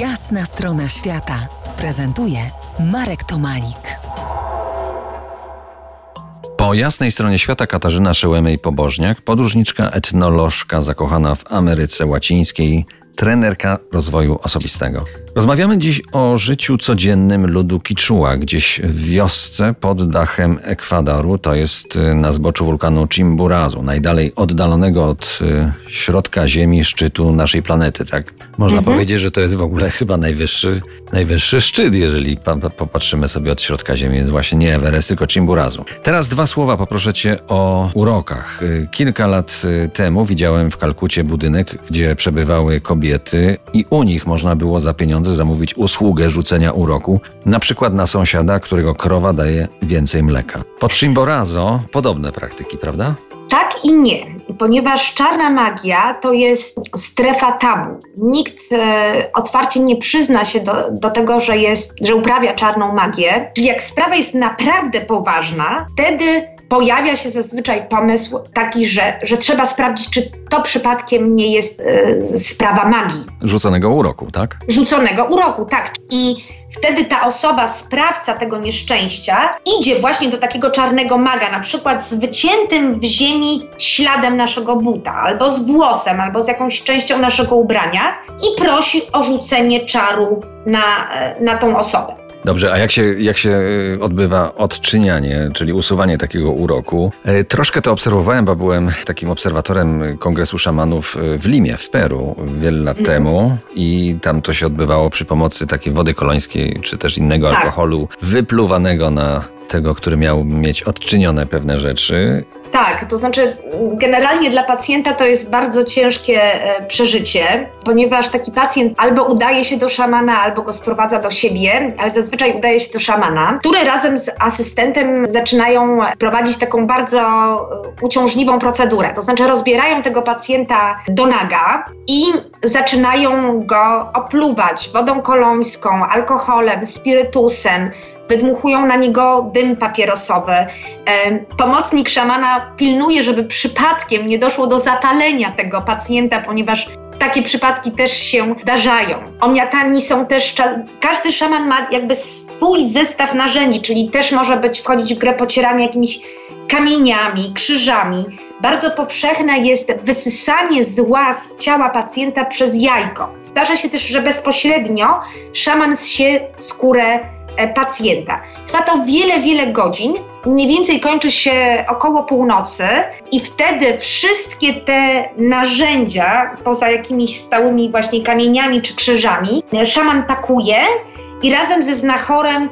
Jasna strona świata prezentuje Marek Tomalik. Po jasnej stronie świata Katarzyna Szełemej-Pobożniak, podróżniczka, etnolożka zakochana w Ameryce Łacińskiej, trenerka rozwoju osobistego. Rozmawiamy dziś o życiu codziennym ludu Kiczua, gdzieś w wiosce pod dachem Ekwadoru, to jest y, na zboczu wulkanu Chimborazo, najdalej oddalonego od y, środka Ziemi szczytu naszej planety. Tak można Mhm. powiedzieć, że to jest w ogóle chyba najwyższy, najwyższy szczyt, jeżeli pa- pa- popatrzymy sobie od środka Ziemi, jest właśnie nie Everest, tylko Chimborazo. Teraz dwa słowa poproszę cię o urokach. Y, Kilka lat temu widziałem w Kalkucie budynek, gdzie przebywały kobiety i u nich można było za pieniądze zamówić usługę rzucenia uroku, na przykład na sąsiada, którego krowa daje więcej mleka. Pod Chimborazo podobne praktyki, prawda? Tak i nie, ponieważ czarna magia to jest strefa tabu. Nikt e, otwarcie nie przyzna się do, do tego, że, jest, że uprawia czarną magię. Jak sprawa jest naprawdę poważna, wtedy pojawia się zazwyczaj pomysł taki, że, że trzeba sprawdzić, czy to przypadkiem nie jest e, sprawa magii. Rzuconego uroku, tak? rzuconego uroku, tak. I wtedy ta osoba, sprawca tego nieszczęścia, idzie właśnie do takiego czarnego maga, na przykład z wyciętym w ziemi śladem naszego buta, albo z włosem, albo z jakąś częścią naszego ubrania i prosi o rzucenie czaru na, e, na tą osobę. Dobrze, a jak się, jak się y, odbywa odczynianie, czyli usuwanie takiego uroku? Y, Troszkę to obserwowałem, bo byłem takim obserwatorem Kongresu Szamanów y, w Limie, w Peru, wiele lat Mhm. temu i tam to się odbywało przy pomocy takiej wody kolońskiej, czy też innego Tak. alkoholu wypluwanego na tego, który miał mieć odczynione pewne rzeczy. Tak, to znaczy generalnie dla pacjenta to jest bardzo ciężkie e, przeżycie, ponieważ taki pacjent albo udaje się do szamana, albo go sprowadza do siebie, ale zazwyczaj udaje się do szamana, który razem z asystentem zaczynają prowadzić taką bardzo e, uciążliwą procedurę. To znaczy rozbierają tego pacjenta do naga i zaczynają go opluwać wodą kolońską, alkoholem, spirytusem, wydmuchują na niego dym papierosowy. E, Pomocnik szamana pilnuje, żeby przypadkiem nie doszło do zapalenia tego pacjenta, ponieważ takie przypadki też się zdarzają. Omiatani są też, każdy szaman ma jakby swój zestaw narzędzi, czyli też może być wchodzić w grę pocieranie jakimiś kamieniami, krzyżami. Bardzo powszechne jest wysysanie zła z ciała pacjenta przez jajko. Zdarza się też, że bezpośrednio szaman zsie skórę pacjenta. Trwa to wiele, wiele godzin. Mniej więcej kończy się około północy i wtedy wszystkie te narzędzia, poza jakimiś stałymi właśnie kamieniami czy krzyżami, e, szaman pakuje i razem ze znachorem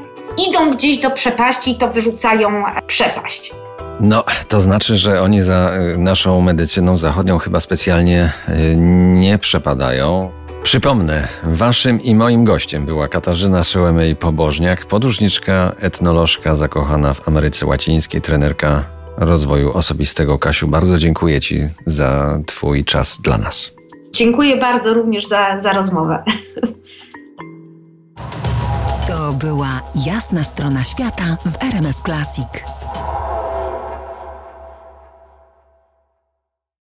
idą gdzieś do przepaści i to wyrzucają przepaść. No, to znaczy, że oni za y, naszą medycyną zachodnią chyba specjalnie y, nie przepadają. Przypomnę, waszym i moim gościem była Katarzyna Szełemej-Pobożniak, podróżniczka, etnolożka zakochana w Ameryce Łacińskiej, trenerka rozwoju osobistego. Kasiu, bardzo dziękuję ci za twój czas dla nas. Dziękuję bardzo również za, za rozmowę. To była jasna strona świata w RMF Classic.